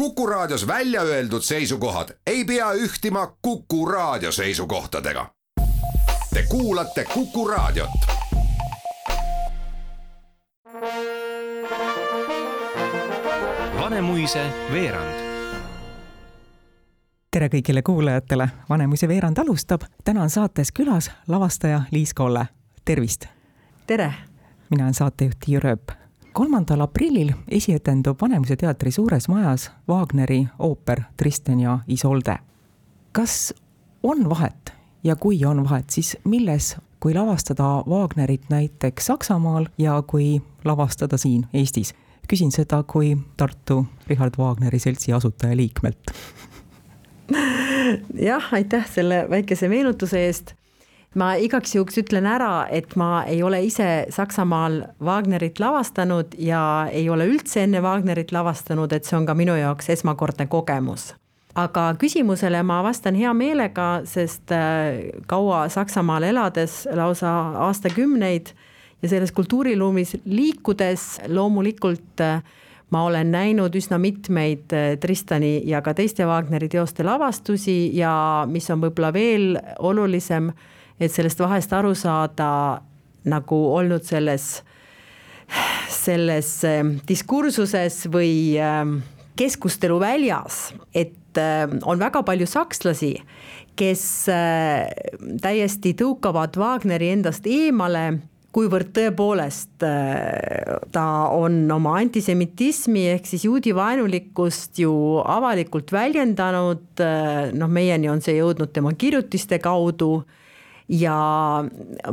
Kuku Raadios välja öeldud seisukohad ei pea ühtima Kuku Raadio seisukohtadega. Te kuulate Kuku Raadiot. Vanemuise veerand tere kõigile kuulajatele, Vanemuise veerand alustab, täna on saates külas lavastaja Liis Kolle, tervist! tere! mina olen saatejuht Tiia Rööp. Kolmandal aprillil esietendub Vanemuise teatri suures majas Wagneri ooper Tristan ja Isolde. kas on vahet ja kui on vahet, siis milles, kui lavastada Wagnerit näiteks Saksamaal ja kui lavastada siin Eestis? küsin seda kui Tartu Richard Wagneri seltsi asutajaliikmelt jah, aitäh selle väikese meenutuse eest. Ma igaks juhuks ütlen ära, et ma ei ole ise Saksamaal Wagnerit lavastanud ja ei ole üldse enne Wagnerit lavastanud, et see on ka minu jaoks esmakordne kogemus. Aga küsimusele ma vastan hea meelega, sest äh, kaua Saksamaal elades, lausa aastakümneid ja selles kultuuriruumis liikudes loomulikult äh, ma olen näinud üsna mitmeid äh, Tristani ja ka teiste Wagneri teoste lavastusi ja mis on võib-olla veel olulisem, et sellest vahest aru saada nagu olnud selles, selles äh, diskursuses või äh, keskusteluväljas, et on väga palju sakslasi, kes täiesti tõukavad Wagneri endast eemale kuivõrd tõepoolest äh, ta on oma antisemitismi ehk siis juudi vaenulikkust ju avalikult väljendanud, äh, noh, meieni on see jõudnud tema kirjutiste kaudu ja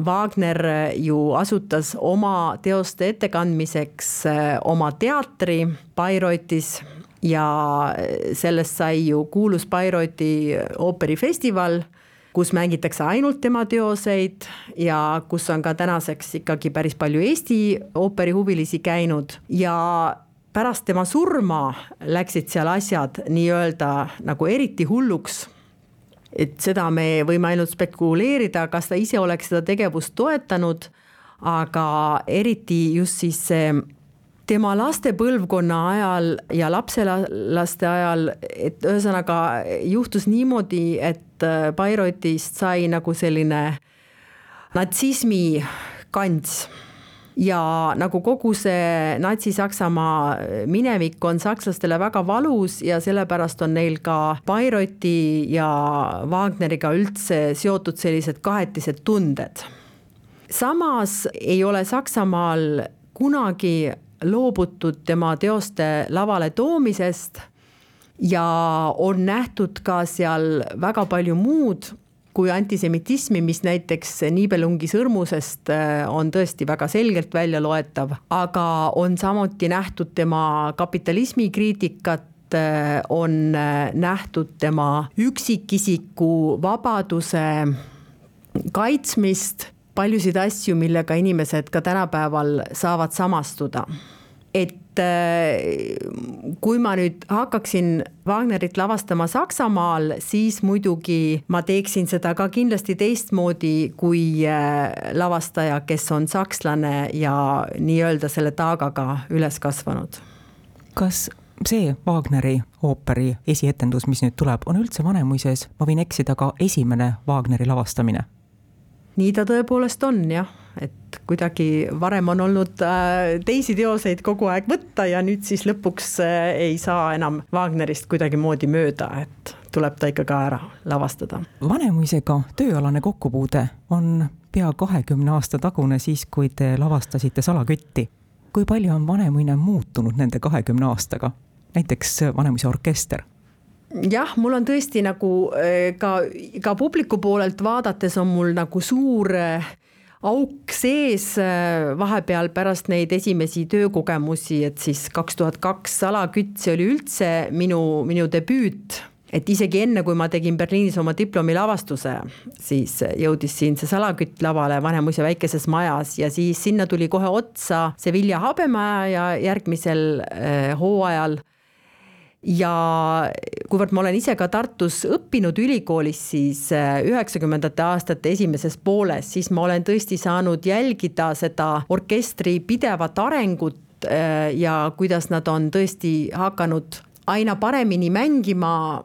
Wagner ju asutas oma teoste ettekandmiseks äh, oma teatri Bayreuthes ja sellest sai ju kuulus Bayreuthi ooperifestival kus mängitakse ainult tema teoseid ja kus on ka tänaseks ikkagi päris palju Eesti ooperihuvilisi käinud ja pärast tema surma läksid seal asjad nii-öelda nagu eriti hulluks. Et seda me võime ainult spekuleerida, kas ta ise oleks seda tegevust toetanud, aga eriti just siis see tema laste põlvkonna ajal ja lapselaste ajal, et ühesõnaga juhtus niimoodi, et äh, Bayreuthist sai nagu selline natsismi kants ja nagu kogu see Natsi-Saksamaa minevik on sakslastele väga valus ja sellepärast on neil ka Bayreuthi ja Wagneriga üldse seotud sellised kahetised tunded. samas ei ole Saksamaal kunagi loobutud tema teoste lavale toomisest ja on nähtud ka seal väga palju muud kui antisemitismi, mis näiteks Niibelungi sõrmusest äh, on tõesti väga selgelt välja loetav, aga on samuti nähtud tema kapitalismi kriitikat, äh, on äh, nähtud tema üksikisiku vabaduse kaitsmist paljusid asju, millega inimesed ka tänapäeval saavad samastuda. et äh, kui ma nüüd hakkaksin Wagnerit lavastama Saksamaal, siis muidugi ma teeksin seda ka kindlasti teistmoodi kui äh, lavastaja, kes on sakslane ja nii-öelda selle taagaga üles kasvanud. kas see Wagneri ooperi esietendus, mis nüüd tuleb, on üldse Vanemuises, ma võin eksida, ka esimene Wagneri lavastamine. Nii ta tõepoolest on jah, et kuidagi varem on olnud äh, teisi teoseid kogu aeg võtta ja nüüd siis lõpuks äh, ei saa enam Wagnerist kuidagimoodi mööda, et tuleb ta ikka ka ära lavastada. Vanemuisega tööalane kokkupuude on pea kahekümne aasta tagune siis, kui te lavastasite Salakütti. kui palju on Vanemuine muutunud nende kahekümne aastaga, näiteks Vanemuise orkester jah, mul on tõesti nagu äh, ka, ka publiku poolelt vaadates on mul nagu suur äh, auk sees äh, vahepeal pärast neid esimesi töökogemusi, et siis kaks tuhat kaks salakütt, see oli üldse minu, minu debüüt. Et isegi enne, kui ma tegin Berliinis oma diplomilavastuse, siis jõudis siin see salakütt lavale Vanemuise väikeses majas ja siis sinna tuli kohe otsa see Vilja Habemaja ja järgmisel äh, hooajal ja kuivõrd ma olen ise ka Tartus õppinud ülikoolis, siis äh, üheksakümnendate aastate esimeses pooles, siis ma olen tõesti saanud jälgida seda orkestri pidevat arengut äh, ja kuidas nad on tõesti hakanud aina paremini mängima.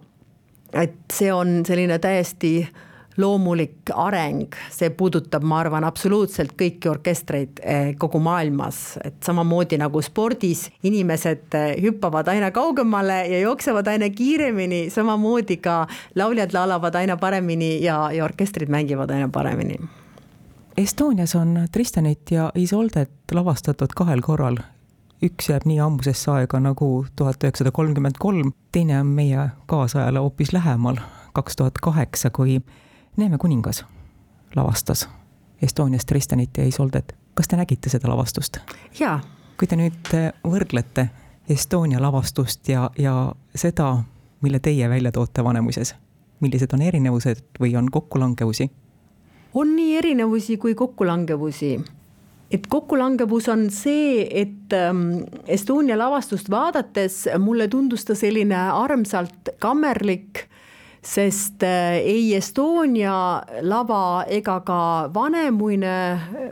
et see on selline täiesti loomulik areng, see puudutab, ma arvan, absoluutselt kõiki orkestreid eh, kogu maailmas, et samamoodi nagu spordis inimesed eh, hüppavad aina kaugemale ja jooksevad aina kiiremini, samamoodi ka lauljad laulavad aina paremini ja, ja orkestrid mängivad aina paremini. Estonias on Tristanit ja Isoldet lavastatud kahel korral. üks jääb nii ammusesse aega nagu tuhat üheksasada kolmkümmend kolm, teine on meie kaasajale hoopis lähemal, kaks tuhat kaheksa, kui Neeme kuningas lavastas Estonias Tristanit ja Isoldet. kas te nägite seda lavastust? jaa. kui te nüüd võrdlete Estonia lavastust ja, ja seda, mille teie välja toote Vanemuises, millised on erinevused või on kokkulangevusi? on nii erinevusi kui kokkulangevusi et kokkulangevus on see, et ähm, Estonia lavastust vaadates mulle tundus ta selline armsalt kammerlik sest äh, ei Estonia lava ega ka Vanemuine,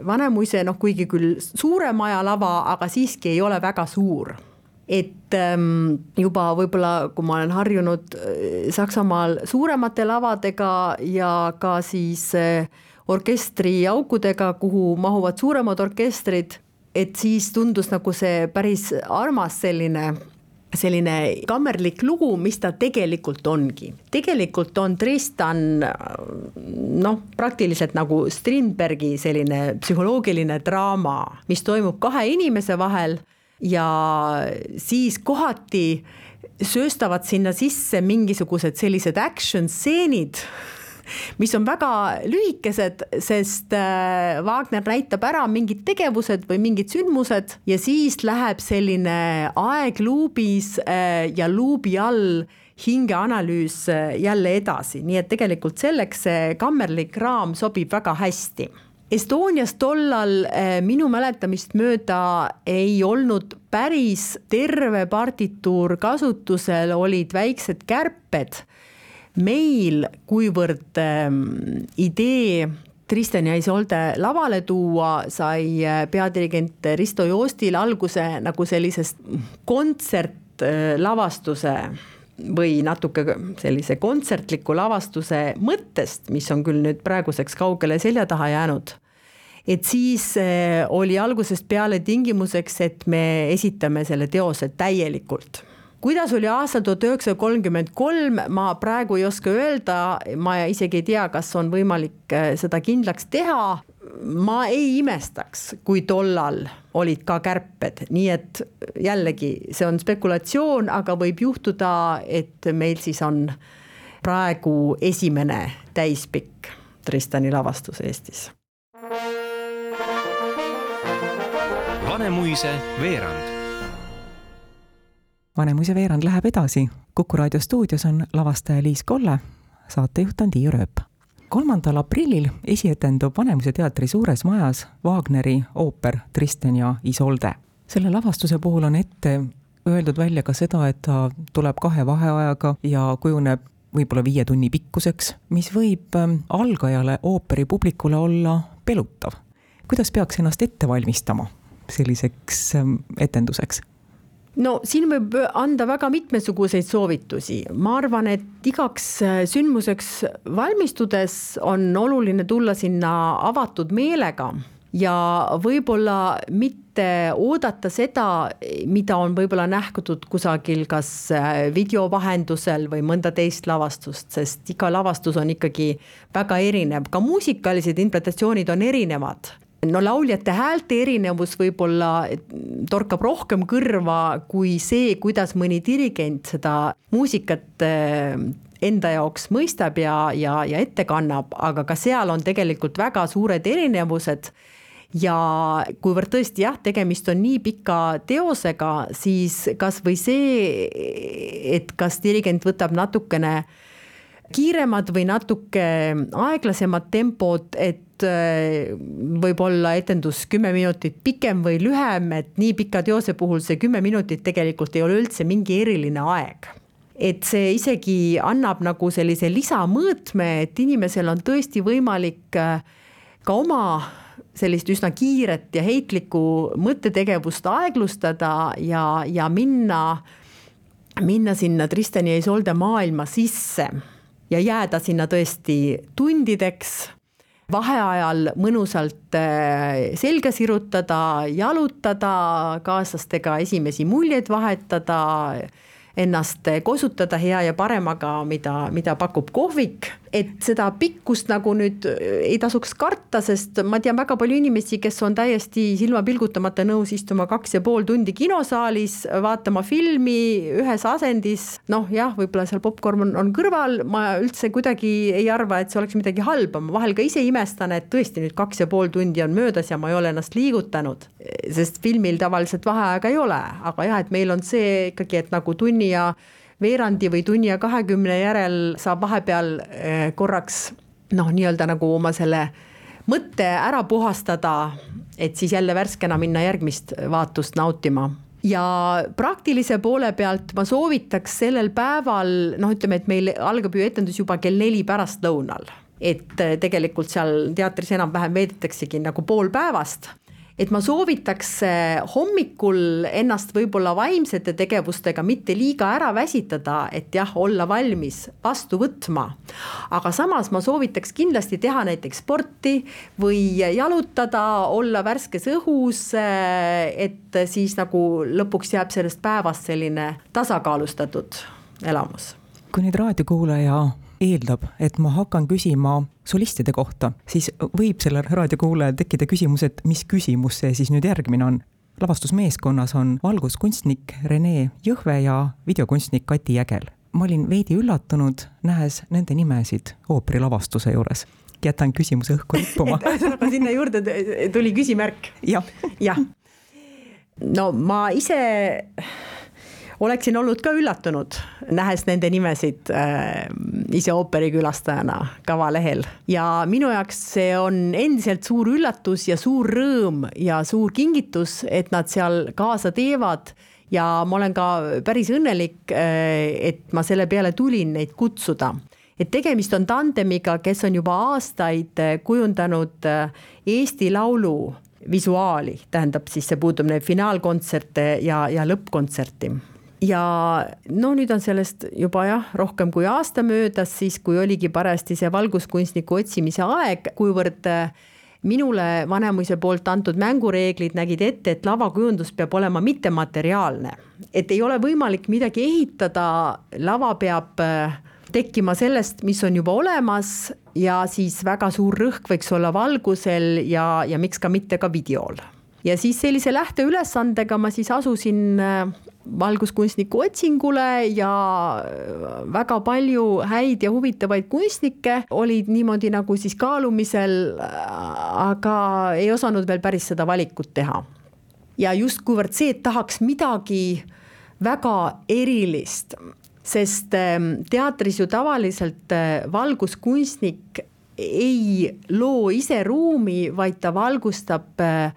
Vanemuise noh, kuigi küll suure maja lava, aga siiski ei ole väga suur. Et ähm, juba võib-olla, kui ma olen harjunud äh, Saksamaal suuremate lavadega ja ka siis äh, orkestriaukudega, kuhu mahuvad suuremad orkestrid, et siis tundus nagu see päris armas selline selline kammerlik lugu, mis ta tegelikult ongi. tegelikult on Tristan noh, praktiliselt nagu Strindbergi selline psühholoogiline draama, mis toimub kahe inimese vahel ja siis kohati sööstavad sinna sisse mingisugused sellised action stseenid mis on väga lühikesed, sest äh, Wagner näitab ära mingid tegevused või mingid sündmused ja siis läheb selline aeg luubis äh, ja luubi all hingeanalüüs äh, jälle edasi, nii et tegelikult selleks see kammerlik raam sobib väga hästi. Estonias tollal minu mäletamist mööda ei olnud päris terve partituur kasutusel, olid väiksed kärped meil, kuivõrd ähm, idee Kristjan ja Isolde lavale tuua, sai äh, peadirigent Risto Joostil alguse nagu sellisest kontsertlavastuse või natuke sellise kontsertliku lavastuse mõttest, mis on küll nüüd praeguseks kaugele selja taha jäänud. et siis äh, oli algusest peale tingimuseks, et me esitame selle teose täielikult kuidas oli aastal tuhat üheksasada kolmkümmend kolm, ma praegu ei oska öelda, ma isegi ei tea, kas on võimalik äh, seda kindlaks teha. ma ei imestaks, kui tollal olid ka kärped, nii et jällegi see on spekulatsioon, aga võib juhtuda, et meil siis on praegu esimene täispikk Tristani lavastus Eestis. Vanemuise veerand Vanemuise veerand läheb edasi. kuku raadio stuudios on lavastaja Liis Kolle, saatejuht on Tiiu Rööp. kolmandal aprillil esietendub Vanemuise teatri suures majas Wagneri ooper Tristan ja Isolde. selle lavastuse puhul on ette öeldud välja ka seda, et ta tuleb kahe vaheajaga ja kujuneb võib-olla viie tunni pikkuseks, mis võib ähm, algajale ooperipublikule olla pelutav. kuidas peaks ennast ette valmistama selliseks ähm, etenduseks? No siin võib anda väga mitmesuguseid soovitusi, ma arvan, et igaks äh, sündmuseks valmistudes on oluline tulla sinna avatud meelega ja võib-olla mitte oodata seda, mida on võib-olla nähtud kusagil kas äh, video vahendusel või mõnda teist lavastust, sest iga lavastus on ikkagi väga erinev, ka muusikalised interpretatsioonid on erinevad no lauljate häälte erinevus võib-olla torkab rohkem kõrva kui see, kuidas mõni dirigent seda muusikat eh, enda jaoks mõistab ja, ja, ja ette kannab, aga ka seal on tegelikult väga suured erinevused. Ja kuivõrd tõesti jah, tegemist on nii pika teosega, siis kasvõi see, et kas dirigent võtab natukene kiiremad või natuke aeglasemad tempod, et Äh, võib-olla etendus kümme minutit pikem või lühem, et nii pika teose puhul see kümme minutit tegelikult ei ole üldse mingi eriline aeg. Et see isegi annab nagu sellise lisamõõtme, et inimesel on tõesti võimalik äh, ka oma sellist üsna kiiret ja heitlikku mõttetegevust aeglustada ja, ja minna minna sinna Tristani ja Isolde maailma sisse ja jääda sinna tõesti tundideks vaheajal mõnusalt äh, selga sirutada, jalutada, kaaslastega esimesi muljeid vahetada, ennast kosutada hea ja paremaga, mida, mida pakub kohvik et seda pikkust nagu nüüd äh, ei tasuks karta, sest ma tean väga palju inimesi, kes on täiesti silma pilgutamata nõus istuma kaks ja pool tundi kinosaalis, vaatama filmi ühes asendis, noh jah, võib-olla seal popkorn on, on kõrval, ma üldse kuidagi ei arva, et see oleks midagi halba, ma vahel ka ise imestan, et tõesti nüüd kaks ja pool tundi on möödas ja ma ei ole ennast liigutanud, sest filmil tavaliselt vaheaega ei ole, aga jah, et meil on see ikkagi, et nagu tunni ja veerandi või tunni ja kahekümne järel saab vahepeal eh, korraks noh, nii-öelda nagu oma selle mõtte ära puhastada, et siis jälle värskena minna järgmist vaatust nautima ja praktilise poole pealt ma soovitaks sellel päeval, noh, ütleme, et meil algab ju etendus juba kell neli pärastlõunal. et eh, tegelikult seal teatris enam-vähem veedetaksegi nagu pool päevast et ma soovitaks eh, hommikul ennast võib-olla vaimsete tegevustega mitte liiga ära väsitada, et jah, olla valmis vastu võtma. aga samas ma soovitaks kindlasti teha näiteks sporti või jalutada, olla värskes õhus, eh, et siis nagu lõpuks jääb sellest päevast selline tasakaalustatud elamus. kui nüüd raadiokuulaja eeldab, et ma hakkan küsima solistide kohta, siis võib sellel raadiokuulajal tekkida küsimus, et mis küsimus see siis nüüd järgmine on. lavastusmeeskonnas on valguskunstnik Rene Jõhve ja videokunstnik Kati Jägel. ma olin veidi üllatunud, nähes nende nimesid ooperilavastuse juures jätan küsimuse õhku rippuma ühesõnaga sinna juurde tuli küsimärk ja.. jah. no ma ise oleksin olnud ka üllatunud, nähes nende nimesid äh, ise ooperikülastajana kavalehel. ja minu jaoks see on endiselt suur üllatus ja suur rõõm ja suur kingitus, et nad seal kaasa teevad. Ja ma olen ka päris õnnelik, äh, et ma selle peale tulin neid kutsuda. Et tegemist on tandemiga, kes on juba aastaid äh, kujundanud äh, Eesti Laulu visuaali, tähendab siis see puudub neid finaalkontserte ja, ja lõppkontserti ja no nüüd on sellest juba jah, rohkem kui aasta möödas, siis kui oligi parajasti see valguskunstniku otsimise aeg, kuivõrd äh, minule Vanemuise poolt antud mängureeglid nägid ette, et lavakujundus peab olema mittemateriaalne. et ei ole võimalik midagi ehitada, lava peab äh, tekkima sellest, mis on juba olemas ja siis väga suur rõhk võiks olla valgusel ja, ja miks ka mitte ka videol ja siis sellise lähteülesandega ma siis asusin äh, valguskunstniku otsingule ja väga palju häid ja huvitavaid kunstnikke olid niimoodi nagu siis kaalumisel, aga ei osanud veel päris seda valikut teha. ja just kuivõrd see, et tahaks midagi väga erilist, sest ähm, teatris ju tavaliselt äh, valguskunstnik ei loo ise ruumi, vaid ta valgustab äh,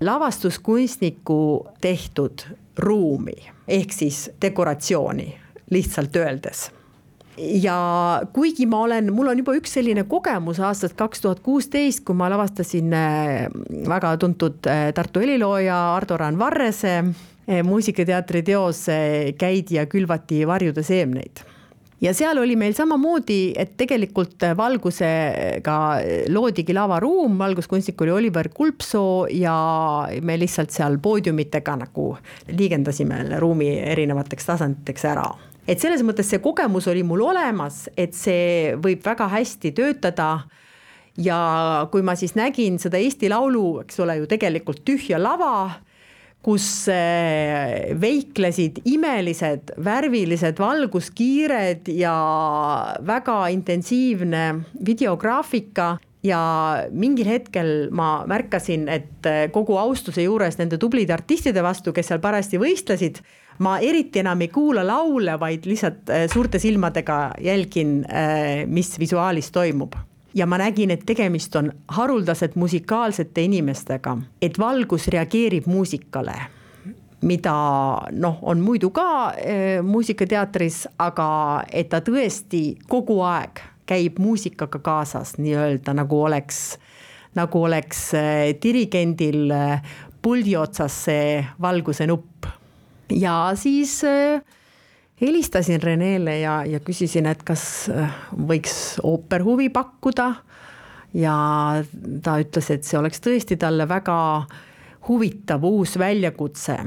lavastuskunstniku tehtud ruumi ehk siis dekoratsiooni, lihtsalt öeldes. Ja kuigi ma olen, mul on juba üks selline kogemus aastast kaks tuhat kuusteist, kui ma lavastasin äh, väga tuntud äh, Tartu helilooja Ardo Raan Varrese äh, muusikateatri teos Käidi ja külvati varjude seemneid ja seal oli meil samamoodi, et tegelikult valgusega loodigi lavaruum, valguskunstnik oli Oliver Kulpsoo ja me lihtsalt seal poodiumitega nagu liigendasime ruumi erinevateks tasanditeks ära. Et selles mõttes see kogemus oli mul olemas, et see võib väga hästi töötada. Ja kui ma siis nägin seda Eesti Laulu, eks ole ju tegelikult tühja lava kus eh, veiklesid imelised värvilised valguskiired ja väga intensiivne videograafika. Ja mingil hetkel ma märkasin, et eh, kogu austuse juures nende tublide artistide vastu, kes seal parajasti võistlesid, ma eriti enam ei kuula laule, vaid lihtsalt eh, suurte silmadega jälgin, mis visuaalis toimub ja ma nägin, et tegemist on haruldaselt musikaalsete inimestega, et valgus reageerib muusikale mida noh, on muidu ka äh, muusikateatris, aga et ta tõesti kogu aeg käib muusikaga kaasas nii-öelda nagu oleks, nagu oleks äh, dirigendil äh, puldi otsas see valguse nupp. ja siis äh, helistasin Renele ja, ja küsisin, et kas äh, võiks ooper huvi pakkuda. ja ta ütles, et see oleks tõesti talle väga huvitav uus väljakutse.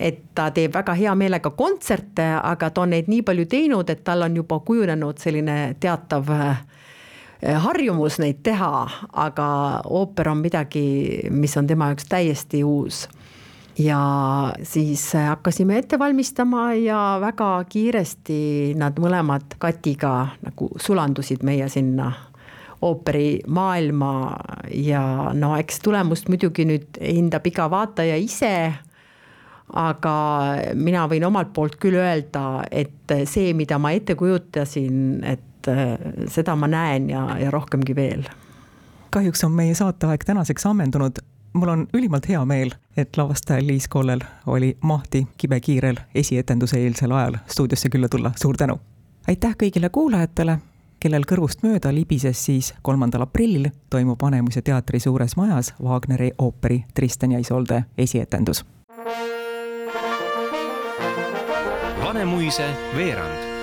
et ta teeb väga hea meelega kontserte, aga ta on neid nii palju teinud, et tal on juba kujunenud selline teatav äh, harjumus neid teha, aga ooper on midagi, mis on tema jaoks täiesti uus ja siis hakkasime ette valmistama ja väga kiiresti nad mõlemad Katiga nagu sulandusid meie sinna ooperimaailma ja no eks tulemust muidugi nüüd hindab iga vaataja ise. aga mina võin omalt poolt küll öelda, et see, mida ma ette kujutasin, et seda ma näen ja, ja rohkemgi veel. kahjuks on meie saateaeg tänaseks ammendunud mul on ülimalt hea meel, et lavastajal Liis Kollel oli mahti kibekiirel esietenduse eelsel ajal stuudiosse külla tulla, suur tänu! aitäh kõigile kuulajatele, kellel kõrvust mööda libises siis kolmandal aprillil toimub Vanemuise teatri suures majas Wagneri ooperi Tristan ja Isolde esietendus. Vanemuise veerand